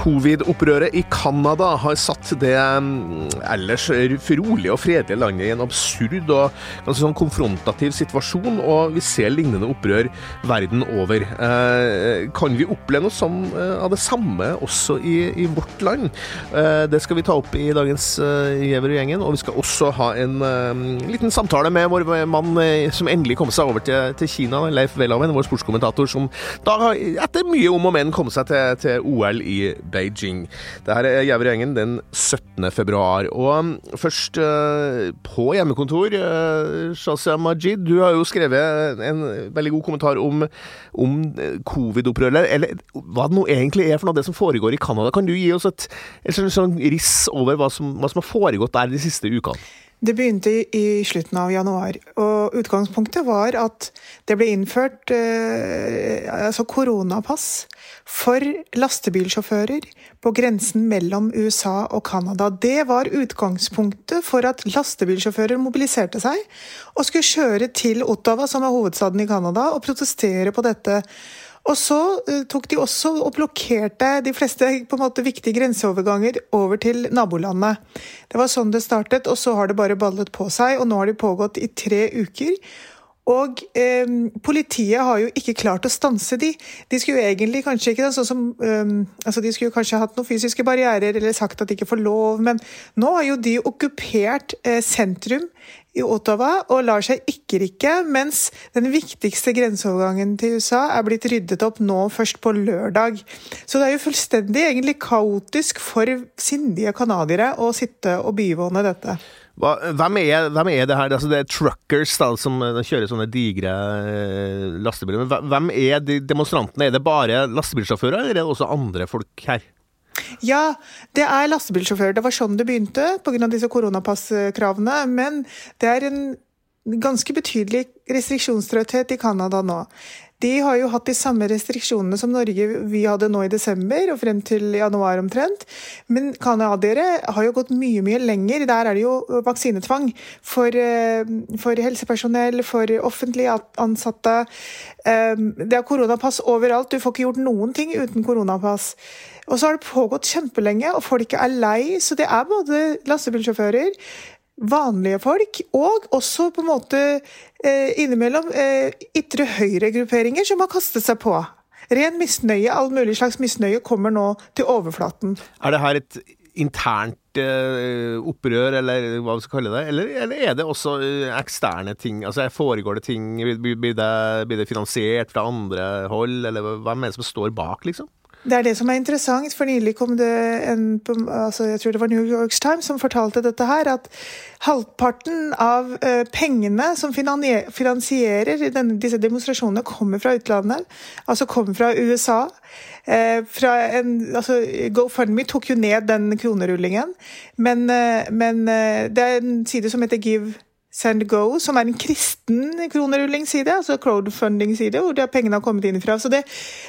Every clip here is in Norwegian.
Covid-opprøret i Canada har satt det mm, ellers rolige og fredelige landet i en absurd og ganske sånn konfrontativ situasjon, og vi ser lignende opprør verden over. Eh, kan vi oppleve noe eh, av det samme også i, i vårt land? Eh, det skal vi ta opp i dagens eh, Giæver og gjengen, og vi skal også ha en eh, liten samtale med vår mann eh, som endelig kom seg over til, til Kina, Leif Welhaven, vår sportskommentator, som da etter mye om og men kom seg til, til OL i Beijing. Det her er Gjæver-gjengen den 17. februar. Og um, først uh, på hjemmekontor, uh, Shazia Majid, du har jo skrevet en veldig god kommentar om, om uh, covid-opprøret, eller hva det nå egentlig er for noe av det som foregår i Canada. Kan du gi oss et, et et, et riss over hva som, hva som har foregått der de siste ukene? Det begynte i slutten av januar, og utgangspunktet var at det ble innført eh, altså koronapass for lastebilsjåfører på grensen mellom USA og Canada. Det var utgangspunktet for at lastebilsjåfører mobiliserte seg og skulle kjøre til Ottawa, som er hovedstaden i Canada, og protestere på dette. Og så uh, tok de også og blokkerte de fleste på en måte viktige grenseoverganger over til nabolandet. Det var sånn det startet, og så har det bare ballet på seg. Og nå har de pågått i tre uker. Og eh, politiet har jo ikke klart å stanse de. De skulle jo egentlig kanskje ikke sånn som eh, altså De skulle kanskje hatt noen fysiske barrierer eller sagt at de ikke får lov, men nå har jo de okkupert eh, sentrum i Ottawa og lar seg ikke rikke, mens den viktigste grenseovergangen til USA er blitt ryddet opp nå først på lørdag. Så det er jo fullstendig egentlig kaotisk for sindige canadiere å sitte og bivåne dette. Hva, hvem, er, hvem, er, det her? Altså, det er truckers da, som eh, kjører sånne digre eh, lastebiler. Men hvem er de demonstrantene? Er det bare lastebilsjåfører, eller er det også andre folk her? Ja, det er lastebilsjåfører. Det var sånn det begynte pga. disse koronapasskravene. Men det er en ganske betydelig restriksjonstrøtthet i Canada nå. De har jo hatt de samme restriksjonene som Norge vi hadde nå i desember og frem til januar omtrent. Men canadiere har jo gått mye mye lenger. Der er det jo vaksinetvang for, eh, for helsepersonell, for offentlig ansatte. Eh, det er koronapass overalt. Du får ikke gjort noen ting uten koronapass. Og så har det pågått kjempelenge, og folk er lei. Så det er både lastebilsjåfører, vanlige folk, og også på en måte eh, innimellom eh, ytre høyre-grupperinger som har kastet seg på. Ren misnøye, all mulig slags misnøye, kommer nå til overflaten. Er det her et internt eh, opprør, eller hva vi skal kalle det? Eller, eller, er det også eh, eksterne ting? Altså Foregår det ting? Blir det, blir det finansiert fra andre hold, eller hvem er det som står bak, liksom? Det er det som er interessant, for nylig kom det en altså Jeg tror det var New York Times som fortalte dette her, at halvparten av uh, pengene som finansierer disse demonstrasjonene, kommer fra utlandet. Altså kommer fra USA. Uh, fra en, altså, GoFundMe tok jo ned den kronerullingen, men, uh, men det er en side som heter Give Send Go, som er en kristen kronerulling-side, altså crowdfunding-side, hvor pengene har kommet inn fra. Så det,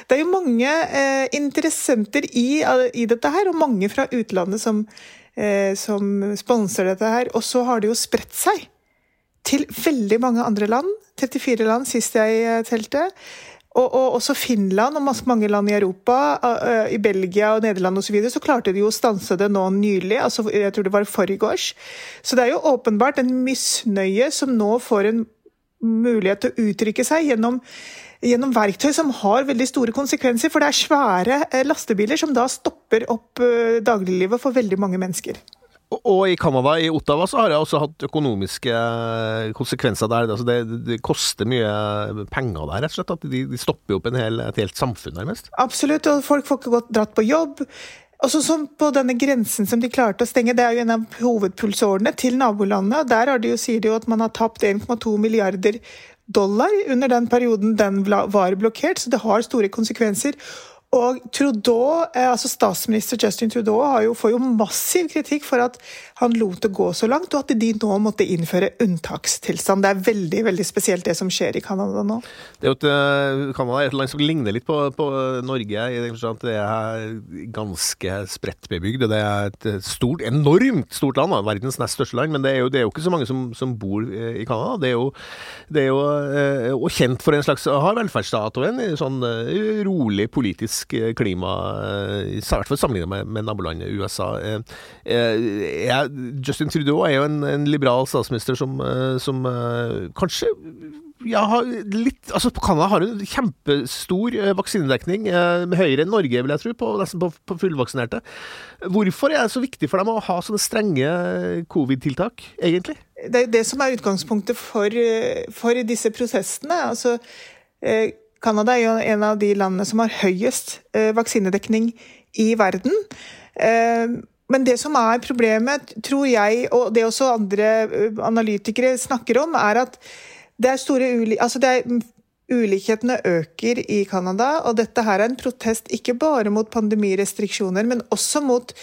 det er jo mange eh, interessenter i, i, dette her, og mange fra utlandet som, eh, som sponser dette her. Og så har det jo spredt seg til veldig mange andre land. 34 land sist jeg eh, telte. Og, og, også Finland og masse, mange land i Europa, uh, i Belgia og Nederland osv., så, videre, så klarte de jo å stanse det nå nylig. altså Jeg tror det var forgårs. Så det er jo åpenbart en misnøye som nå får en mulighet til å uttrykke seg gjennom, gjennom verktøy som har veldig store konsekvenser. For det er svære uh, lastebiler som da stopper opp uh, dagliglivet for veldig mange mennesker. Og i Canada, i Ottawa, så har det også hatt økonomiske konsekvenser der. Altså det, det, koster mye penger der, rett og slett. At de, de stopper opp hel, et helt samfunn, nærmest. Absolutt, og folk får ikke gått dratt på jobb. Og sånn som på denne grensen som de klarte å stenge, det er jo en av hovedpulsårene til nabolandet. og Der de jo, sier de jo at man har tapt 1,2 milliarder dollar under den perioden den var blokkert, så det har store konsekvenser. Og Trudeau, eh, altså Statsminister Justin Trudeau jo, får jo massiv kritikk for at han lot det gå så langt, og at de nå måtte innføre unntakstilstand. Det er veldig veldig spesielt det som skjer i Canada nå. Det er jo et, eh, Canada er et land som ligner litt på, på Norge. Det er ganske spredt bebygd. Det er et stort, enormt stort land, verdens nest største land. Men det er jo, det er jo ikke så mange som, som, bor i Canada. Det er jo, det er jo kjent for en slags har velferdsstat og en sånn rolig politisk dramatisk klima, i hvert fall sammenlignet med, med nabolandet USA. Justin Trudeau er jo en, en liberal statsminister som, som kanskje ja, litt Altså, Canada har en kjempestor eh, vaksinedekning, eh, høyere enn Norge, vil jeg tro, på, nesten på, på fullvaksinerte. Hvorfor er det så viktig for dem å ha sånne strenge covid-tiltak, egentlig? Det er det som er utgangspunktet for, for disse prosessene. Altså, eh, Canada er jo en av de landene som har høyest eh, vaksinedekning i verden. Eh, men det som er problemet, tror jeg, og det også andre eh, analytikere snakker om, er at det er store uli altså det er, Ulikhetene øker i Canada, og dette her er en protest ikke bare mot pandemirestriksjoner, men også mot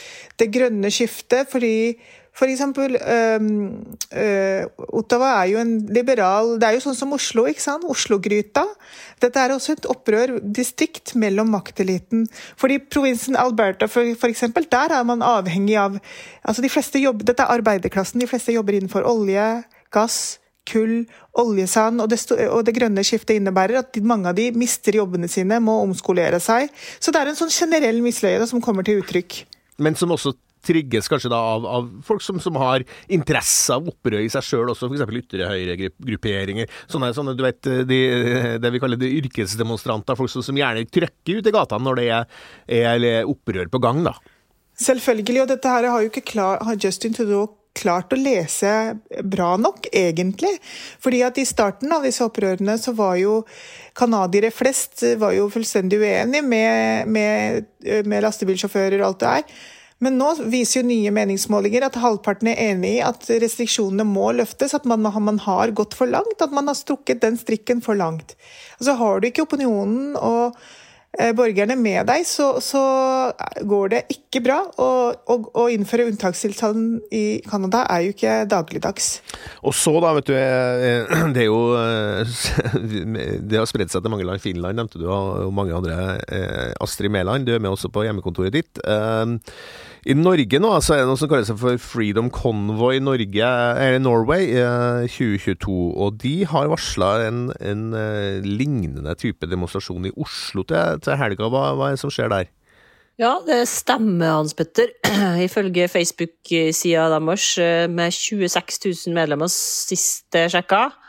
det grønne skiftet. fordi for eksempel uh, Ottawa er jo en liberal Det er jo sånn som Oslo, ikke sant? Oslo-gryta. Dette er også et opprørdistrikt mellom makteliten. Fordi provinsen Alberta, for, for, eksempel, der er man avhengig av altså de fleste jobber, Dette er arbeiderklassen. De fleste jobber innenfor olje, gass, kull, oljesand, og det, og det, grønne skiftet innebærer at mange av de mister jobbene sine, må omskolere seg. Så det er en sånn generell misløye som kommer til uttrykk. Men som også trigges kanskje da av, av folk som, som, har interesse av opprør i seg sjøl, også f.eks. ytre høyre-grupperinger. Sånne, sånne, du vet, de, det vi kaller de yrkesdemonstranter, folk som, som gjerne trykker ut i gatene når det er, er opprør på gang. da. Selvfølgelig, og dette her har jo ikke klar, har Justin Trudeau klart å lese bra nok, egentlig. Fordi at i starten av disse opprørene så var jo canadiere flest var jo fullstendig uenige med, med, med lastebilsjåfører og alt det er. Men nå viser jo nye meningsmålinger at halvparten er enig i at restriksjonene må løftes, at man, man, har gått for langt, at man har strukket den strikken for langt. Altså Har du ikke opinionen og borgerne med deg, så, så går det ikke bra. Å innføre unntakstilstanden i Canada er jo ikke dagligdags. Og så, da, vet du eh, Det er jo eh, Det har spredd seg til mange land. Finland nevnte du, og mange andre. Astrid Mæland, du er med også på hjemmekontoret ditt. I Norge nå så er det noe som kalles for Freedom Convoy Norge, eller Norway 2022. Og de har varsla en, en eh, lignende type demonstrasjon i Oslo til, til helga. Hva, hva, er det som skjer der? Ja, det stemmer, Hans Petter. Ifølge Facebook-sida deres, eh, med 26 000 medlemmer sist sjekka, Eh,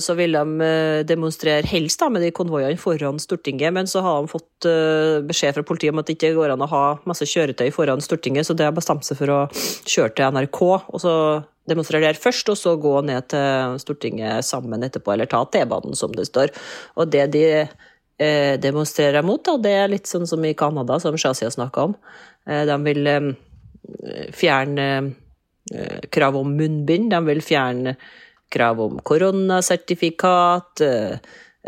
så vil de eh, demonstrere helst da, med de konvoiene foran Stortinget, men så har de fått eh, beskjed fra politiet om at det ikke går an å ha masse kjøretøy foran Stortinget, så det har bestemt seg for å kjøre til NRK og så demonstrere der først, og så gå ned til Stortinget sammen etterpå, eller ta T-banen, som det står. Og det de demonstrerer mot, da, det er litt sånn som i Canada, som Shazia snakka om. De vil fjerne krav om munnbind, de vil fjerne krav om koronasertifikat, eh,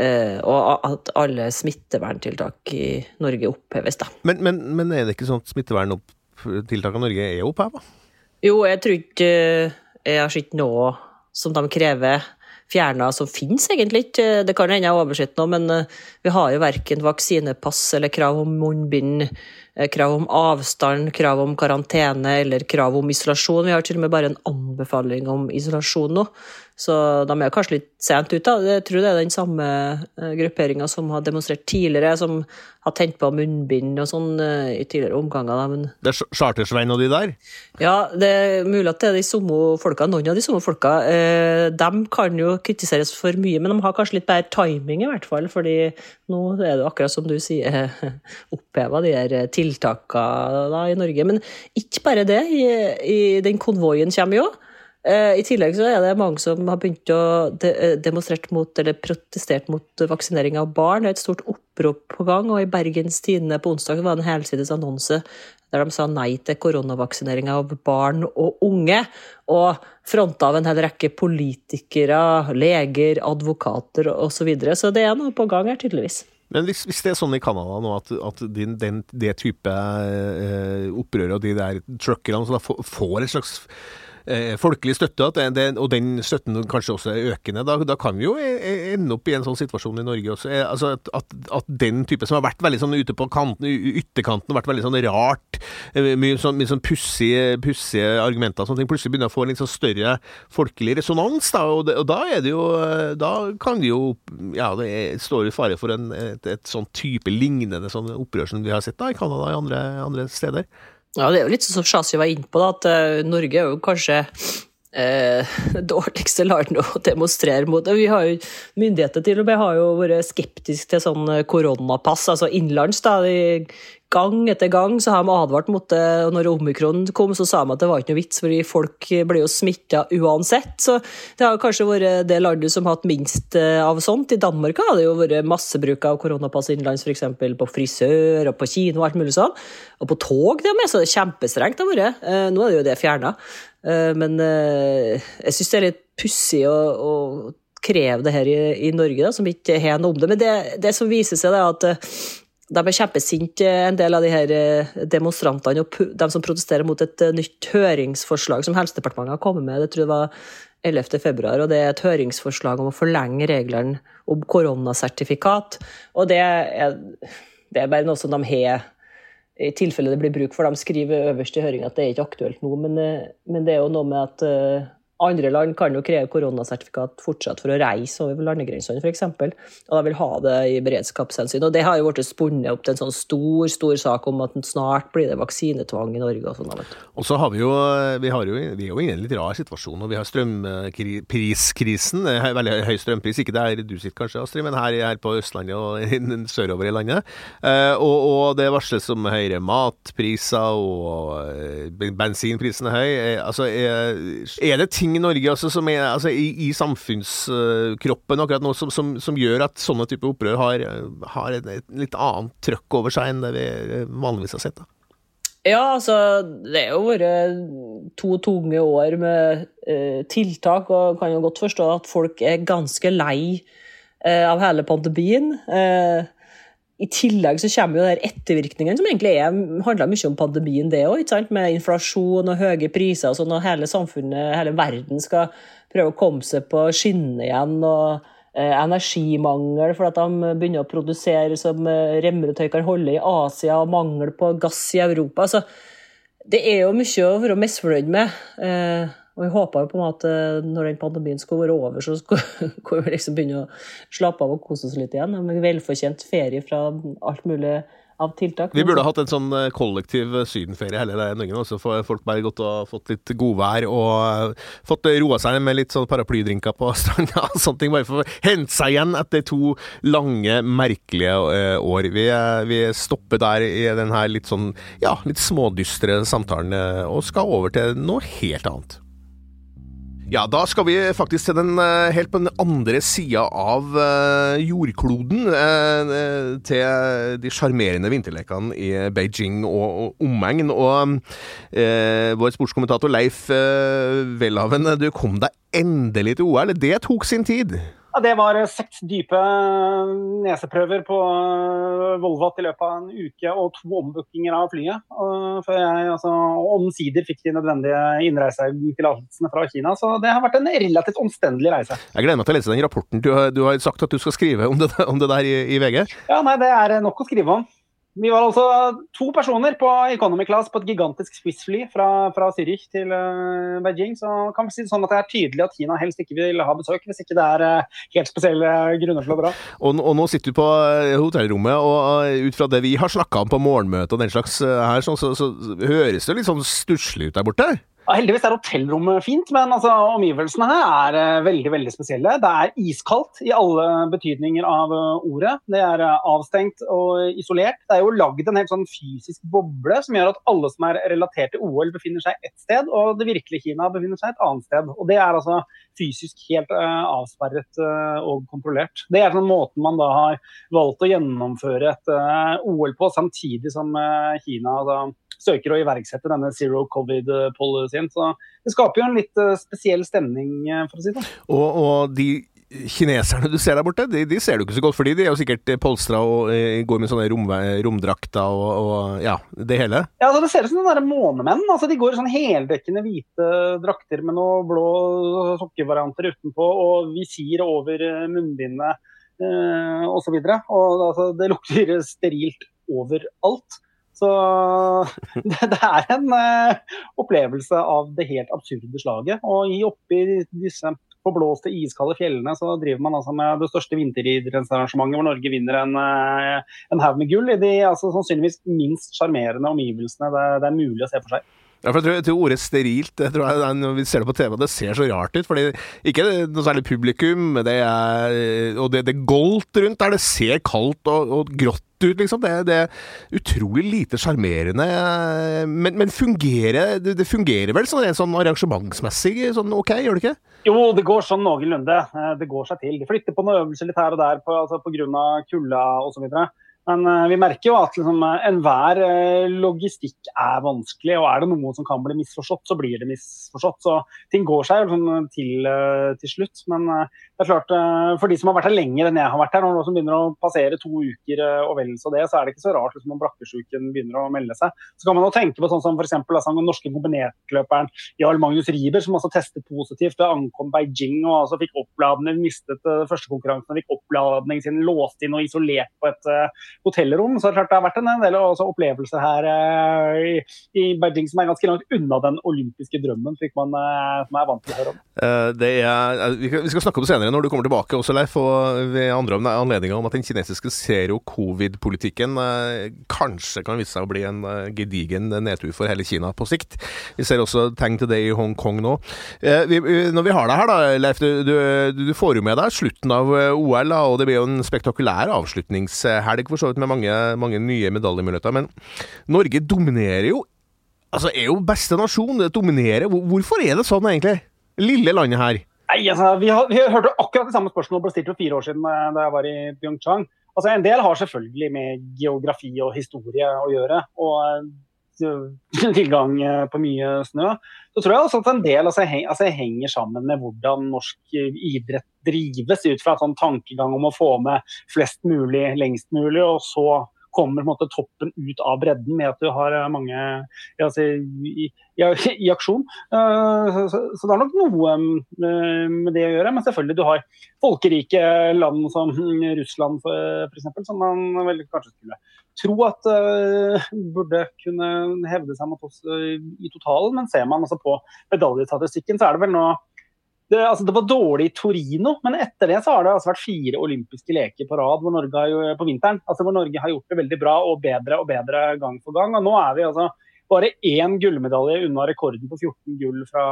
eh, og at alle smitteverntiltak i Norge oppheves. Da. Men, men, men er det ikke sånn at smitteverntiltakene i Norge er oppheva? Jo, jeg tror ikke jeg har sett noe som de krever fjerna som finnes egentlig ikke. Det kan hende jeg har oversett noe, men eh, vi har jo verken vaksinepass eller krav om munnbind, krav om avstand, krav om karantene eller krav om isolasjon. Vi har til og med bare en anbefaling om isolasjon nå. Så de er kanskje litt sent ute. Jeg tror det er den samme eh, grupperinga som har demonstrert tidligere, som har tent på munnbind og sånn eh, i tidligere omganger. Men... Det er Chartersvein og de der? Ja, det er mulig at det er de samme folka. Noen av de samme folka. Eh, de kan jo kritiseres for mye, men de har kanskje litt bedre timing, i hvert fall. fordi nå er det akkurat som du sier, oppheva de her tiltakene i Norge. Men ikke bare det. I, i den konvoien kommer jo. Eh, I tillegg så er det mange som har begynt å eh, demonstrere mot, eller protestert mot vaksinering av barn. Det er et stort opprop på gang, og i Bergens Tidende på onsdag var det en helsides annonse der de sa nei til koronavaksinering av barn og unge. Og fronta av en hel rekke politikere, leger, advokater osv. Så, videre. så det er noe på gang her, tydeligvis. Men hvis, hvis, det er sånn i Canada nå at, at din, den, det type eh, opprør og de der truckerne får et slags eh, folkelig støtte, det, og den støtten kanskje også er økende, da, da, kan vi jo e, e, ende opp i en sånn situasjon i Norge også. Eh, altså at, at, at, den type som har vært veldig sånn ute på kanten, ytterkanten, vært veldig sånn rart, eh, mye sånn, mye sånn pussige, pussige argumenter og sånne ting, plutselig begynner å få en litt sånn større folkelig resonans, da, og, det, og da er det jo Da kan det jo Ja, det står i fare for en, et, et sånn type lignende sånn opprør som vi har sett da i Canada og andre, andre steder. Ja, det er jo litt sånn som Shazi var inne på, da, at uh, Norge er jo kanskje eh, det dårligste landet å demonstrere mot. Vi har jo Myndigheter til og med har jo vært skeptiske til sånn eh, koronapass, altså innenlands. Gang etter gang så har de advart mot det. og Når omikron kom, så sa de at det var ikke noe vits, fordi folk ble jo smitta uansett. Så det har kanskje vært det landet som har hatt minst eh, av sånt. I Danmark har det jo vært massebruk av koronapass innenlands, f.eks. på frisør og på kino og alt mulig sånn. Og på tog, det med, så det kjempestrengt har vært. Eh, nå er det jo det fjerna. Eh, men jeg syns det er litt pussig å, å kreve det her i, i Norge, da, som ikke har noe om det. Men det, det som viser seg, er at de er kjempesinte, en del av de her eh, demonstrantene og de som protesterer mot et eh, nytt høringsforslag som Helsedepartementet har kommet med. Det tror jeg var 11. februar, og Det er et høringsforslag om å forlenge reglene om koronasertifikat. og det er, det er bare noe som de har i tilfelle det blir bruk for. De skriver øverst i høringa at det er ikke aktuelt nå, men, eh, men, det er jo noe med at andre land kan jo kreve koronasertifikat fortsatt for å reise over landegrensene, f.eks. Og de vil ha det i beredskapshensyn. Og det har jo blitt spunnet opp til en sånn stor stor sak om at snart blir det vaksinetvang i Norge. Og sånn. Og så har vi jo vi, har jo, vi er jo inne i en litt rar situasjon. og Vi har strømpriskrisen. Veldig høy strømpris. Ikke der du sitter kanskje, Astrid, men her, her på Østlandet og sørover i landet. Eh, og, og det varsles om høyere matpriser, og eh, bensinprisen er høy. Eh, altså, er, er det ting i Norge altså, som er altså, i, i, samfunnskroppen akkurat nå som, som, som, gjør at sånne type opprør har, har et, et, litt annet trøkk over seg enn det vi vanligvis har sett? da? Ja, altså det har jo vært to tunge år med eh, tiltak, og kan jo godt forstå at folk er ganske lei eh, av hele pandemien. Eh, i tillegg så kommer jo der ettervirkningene, som egentlig er, handler mye om pandemien, det òg. Med inflasjon og høye priser og sånn, og hele samfunnet, hele verden skal prøve å komme seg på skinner igjen. og eh, Energimangel for at de begynner å produsere som eh, remretøy kan holde i Asia, og mangel på gass i Europa. Så det er jo mye å være misfornøyd med. Eh, og jeg håpa jo på en måte når den pandemien skulle være over, så skulle vi liksom begynne å slappe av og kose oss litt igjen. Med velfortjent ferie fra alt mulig av tiltak. Vi burde ha hatt en sånn eh, kollektiv eh, sydenferie hele den nå, så får folk bare gått og fått litt godvær og eh, fått roa seg med litt sånn paraplydrinker på stranda sånne ting. Bare for å hente seg igjen etter to lange, merkelige år. Vi, vi stopper der i den her litt sånn, ja, litt smådystre samtalen og skal over til noe helt annet. Ja, da skal vi faktisk til den eh, helt på den andre sida av uh, jordkloden. Uh, til de sjarmerende vinterlekene i Beijing og, omegn. Og uh, vår sportskommentator Leif Welhaven, du kom deg endelig til OL. Det tok sin tid? Ja, det var seks dype neseprøver på Volvat i løpet av en uke og to ombookinger av flyet. Før jeg altså, omsider fikk de nødvendige innreisetillatelsene fra Kina. Så det har vært en relativt omstendelig reise. Jeg gleder meg til å lese den rapporten. Du har, du har sagt at du skal skrive om det, om det der i, i VG? Ja, nei, det er nok å skrive om. Vi var altså to personer på economy class på et gigantisk Swiss-fly fra, fra, Zürich til uh, Beijing. Så kan vi si det sånn at det er tydelig at Kina helst ikke vil ha besøk, hvis ikke det er uh, helt spesielle grunner til å dra. Og, og, nå sitter du på eh, hotellrommet, og ut fra det vi har snakka om på morgenmøtet og den slags her, så, så, så høres det litt sånn stusslig ut der borte? Heldigvis er hotellrommet fint, men altså, omgivelsene her er uh, veldig veldig spesielle. Det er iskaldt i alle betydninger av uh, ordet. Det er uh, avstengt og isolert. Det er jo lagd en helt sånn fysisk boble som gjør at alle som er relatert til OL, befinner seg ett sted, og det virkelige Kina befinner seg et annet sted. Og Det er altså fysisk helt avsperret og kontrollert. Det er sånn måten man da har valgt å gjennomføre et OL på, samtidig som Kina da søker å iverksette denne zero covid-policyen. Så det skaper jo en litt eh, spesiell stemning, eh, for å si det og, og de kineserne du ser der borte, de, de, ser du ikke så godt, fordi de er jo sikkert polstra og eh, går med sånne rom, romdrakter og, og, ja, det hele? Ja, altså, det ser ut som noen månemenn. Altså, de går i sånn heldekkende hvite drakter med noen blå sokkevarianter utenpå og visir over eh, munnbindet eh, osv. Altså, det lukter sterilt overalt. Så det, det er en uh, opplevelse av det helt absurde slaget. Og oppi disse forblåste, iskalde fjellene så driver man altså med det største vinteridrettsarrangementet hvor Norge vinner en, uh, en haug med gull i de altså, sannsynligvis minst sjarmerende omgivelsene det, det er mulig å se for seg. Ja, for jeg tror, jeg tror Ordet sterilt jeg tror jeg, når vi ser det på TV, det ser så rart ut. fordi Ikke noe særlig publikum, det er, og det, det goldt rundt der. Det ser kaldt og, og grått ut, liksom. Det, det er utrolig lite sjarmerende. Men, men fungerer, det, det, fungerer vel sånn, sånn arrangementsmessig sånn ok, gjør det ikke? Jo, det går sånn noenlunde. Eh, det går seg til. De flytter på noen øvelser litt her og der på, altså pga. kulda osv. Men uh, vi merker jo at liksom, eh, enhver uh, logistikk er vanskelig, og er det noe som kan bli misforstått, så blir det misforstått. Så ting går seg liksom, til, uh, til, slutt. Men det er klart, for de som har vært her lenger enn jeg har vært her, og som begynner å passere to uker og vel så det, så er det ikke så rart liksom, om brakkesjuken begynner å melde seg. Så kan man jo tenke på sånn som f.eks. Altså, den norske kombinertløperen Jarl Magnus Riiber, som altså testet positivt ved ankom Beijing og altså fikk oppladning, mistet første konkurransen, fikk oppladning sin låst inn og isolert på et hotellrom. Så det, klart det har vært en del opplevelser her uh, i, i, Beijing som er ganske langt unna den olympiske drømmen, slik man, eh, man er vant til å høre om. Uh, er, vi skal snakke om det senere når du kommer tilbake også, Leif, og ved andre anledninger om at den kinesiske zero-covid-politikken eh, kanskje kan vise seg å bli en eh, gedigen nedtur for hele Kina på sikt. Vi ser også tegn til det i Hongkong nå. Vi, når vi har deg her, da, Leif, du, du, du, får jo med deg slutten av OL, da, og det blir jo en spektakulær avslutningshelg for så vidt med mange, mange nye medaljemuligheter. Men Norge dominerer jo. Altså, er jo beste nasjon. Dominerer. Hvorfor er det sånn, egentlig? Lille landet her. Nei, altså, vi, har, vi hørte akkurat det samme spørsmålet ble stilt for fire år siden eh, da jeg var i Pyeongchang. Altså, en del har selvfølgelig med geografi og historie å gjøre. og eh, tilgang eh, på mye snø. Så tror jeg også at en del altså, heng, altså, henger sammen med hvordan norsk idrett drives, ut fra en sånn tankegang om å få med flest mulig lengst mulig, og så kommer måte toppen ut av bredden med at du har eh, mange si, i, i, i, aksjon. Uh, så, så, det har nok noe med det å gjøre. Men selvfølgelig, du har folkerike land som Russland f.eks., som man vel kanskje skulle tro at uh, burde kunne hevde seg mot oss i totalen. Men ser man altså på medaljestatistikken, så er det vel nå det, altså, det, var dårlig i Torino, men etter det så har det altså vært fire olympiske leker på rad hvor Norge har, på vinteren. Altså, hvor Norge har gjort det veldig bra og bedre og bedre gang for gang. Og nå er vi altså bare én gullmedalje unna rekorden på 14 gull fra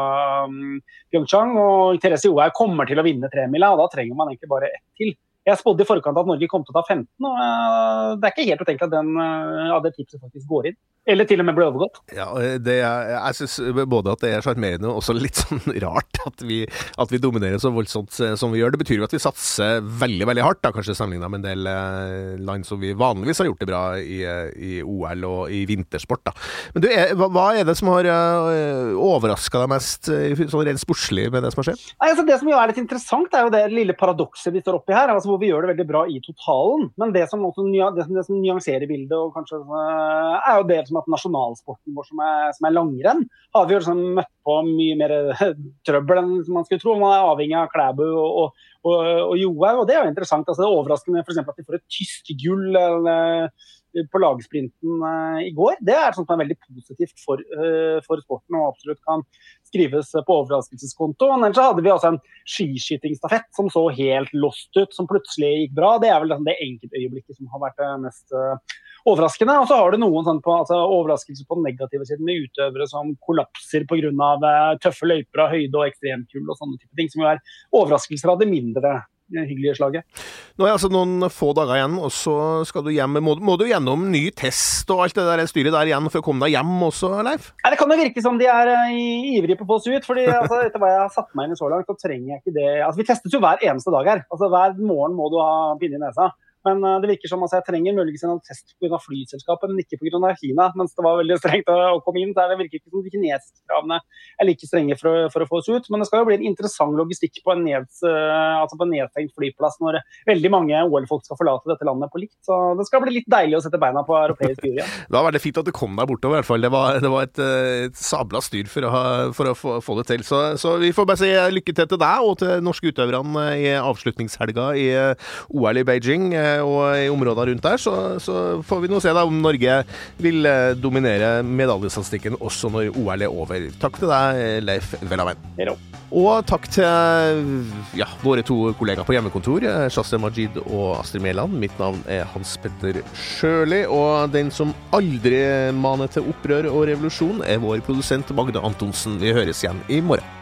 um, Pyeongchang. Og Therese Johaug kommer til å vinne tremila, og da trenger man egentlig bare ett til. Jeg spådde i forkant at Norge kom til å ta 15, og uh, det er ikke helt utenkelig at, den, uh, det tipset faktisk går inn. Eller til og med ble overgått. Ja, det er, jeg syns både at det er sjarmerende og også litt sånn rart at vi, at vi, dominerer så voldsomt eh, som vi gjør. Det betyr jo at vi satser veldig veldig hardt, da, kanskje sammenligna med en del eh, land som vi vanligvis har gjort det bra i, i OL og i vintersport. Da. Men du, er, hva er det som har overraska deg mest sånn rent sportslig med det som har skjedd? Nei, altså, det som jo er litt interessant, er jo det lille paradokset vi står oppi her. Altså, hvor vi gjør det veldig bra i totalen. Men det som, også, det som, det som nyanserer bildet, og kanskje, er jo det som at nasjonalsporten vår, som er, som er langrenn, har vi jo liksom møtt på mye mer trøbbel enn man skulle tro. Man er avhengig av Klæbu og, og, og, og Johaug, og det er jo interessant. Altså, det er overraskende for at de får et tysk gull. Eller, på lagsprinten uh, i går. Det er sånt som er veldig positivt for, uh, for, sporten og absolutt kan skrives på overraskelseskontoen. Ellers hadde vi også en skiskytingstafett som så helt lost ut, som plutselig gikk bra. Det er vel liksom det enkeltøyeblikket som har vært mest uh, overraskende. Og så har du noen sånn på, altså, overraskelser på den negative siden med utøvere som kollapser pga. Tøffe løyper av høyde og ekstremkull og sånne type ting, som jo er overraskelser av det mindre eh, hyggelige slaget. Nå er altså noen få dager igjen, og så skal du hjem. Må, må, du gjennom ny test og alt det der styret der igjen for å komme deg hjem også, Leif? Nei, Det kan jo virke som de er uh, ivrige på å få oss ut. fordi altså, etter hva jeg har satt meg inn i så langt, så trenger jeg ikke det. Altså, Vi testes jo hver eneste dag her. Altså Hver morgen må du ha pinne i nesa. Men uh, det virker som altså, jeg trenger muligens en test pga. flyselskapet, men ikke pga. Kina. Mens det var veldig strengt å, å komme inn. Der det virker ikke som de kinesiske kravene er like strenge for, for, å få oss ut. Men det skal jo bli en interessant logistikk på en, ned, uh, altså på en nedtenkt flyplass når veldig mange OL-folk skal forlate dette landet på likt. Så det skal bli litt deilig å sette beina på europeisk jord igjen. Det var veldig fint at du kom deg bortover, i hvert fall. Det var, det var et, et, sabla styr for å, for å få, få, det til. Så, så, vi får bare si lykke til til deg og til norske utøverne i avslutningshelga i OL i Beijing og i områdene rundt der. Så, så får vi nå se da om Norge vil dominere medaljestatistikken også når OL er over. Takk til deg, Leif Welhaven. Og takk til ja, våre to kollegaer på hjemmekontor, Shazia Majid og Astrid Mæland. Mitt navn er Hans Petter Sjøli, og den som aldri maner til opprør og revolusjon, er vår produsent Magda Antonsen. Vi høres igjen i morgen.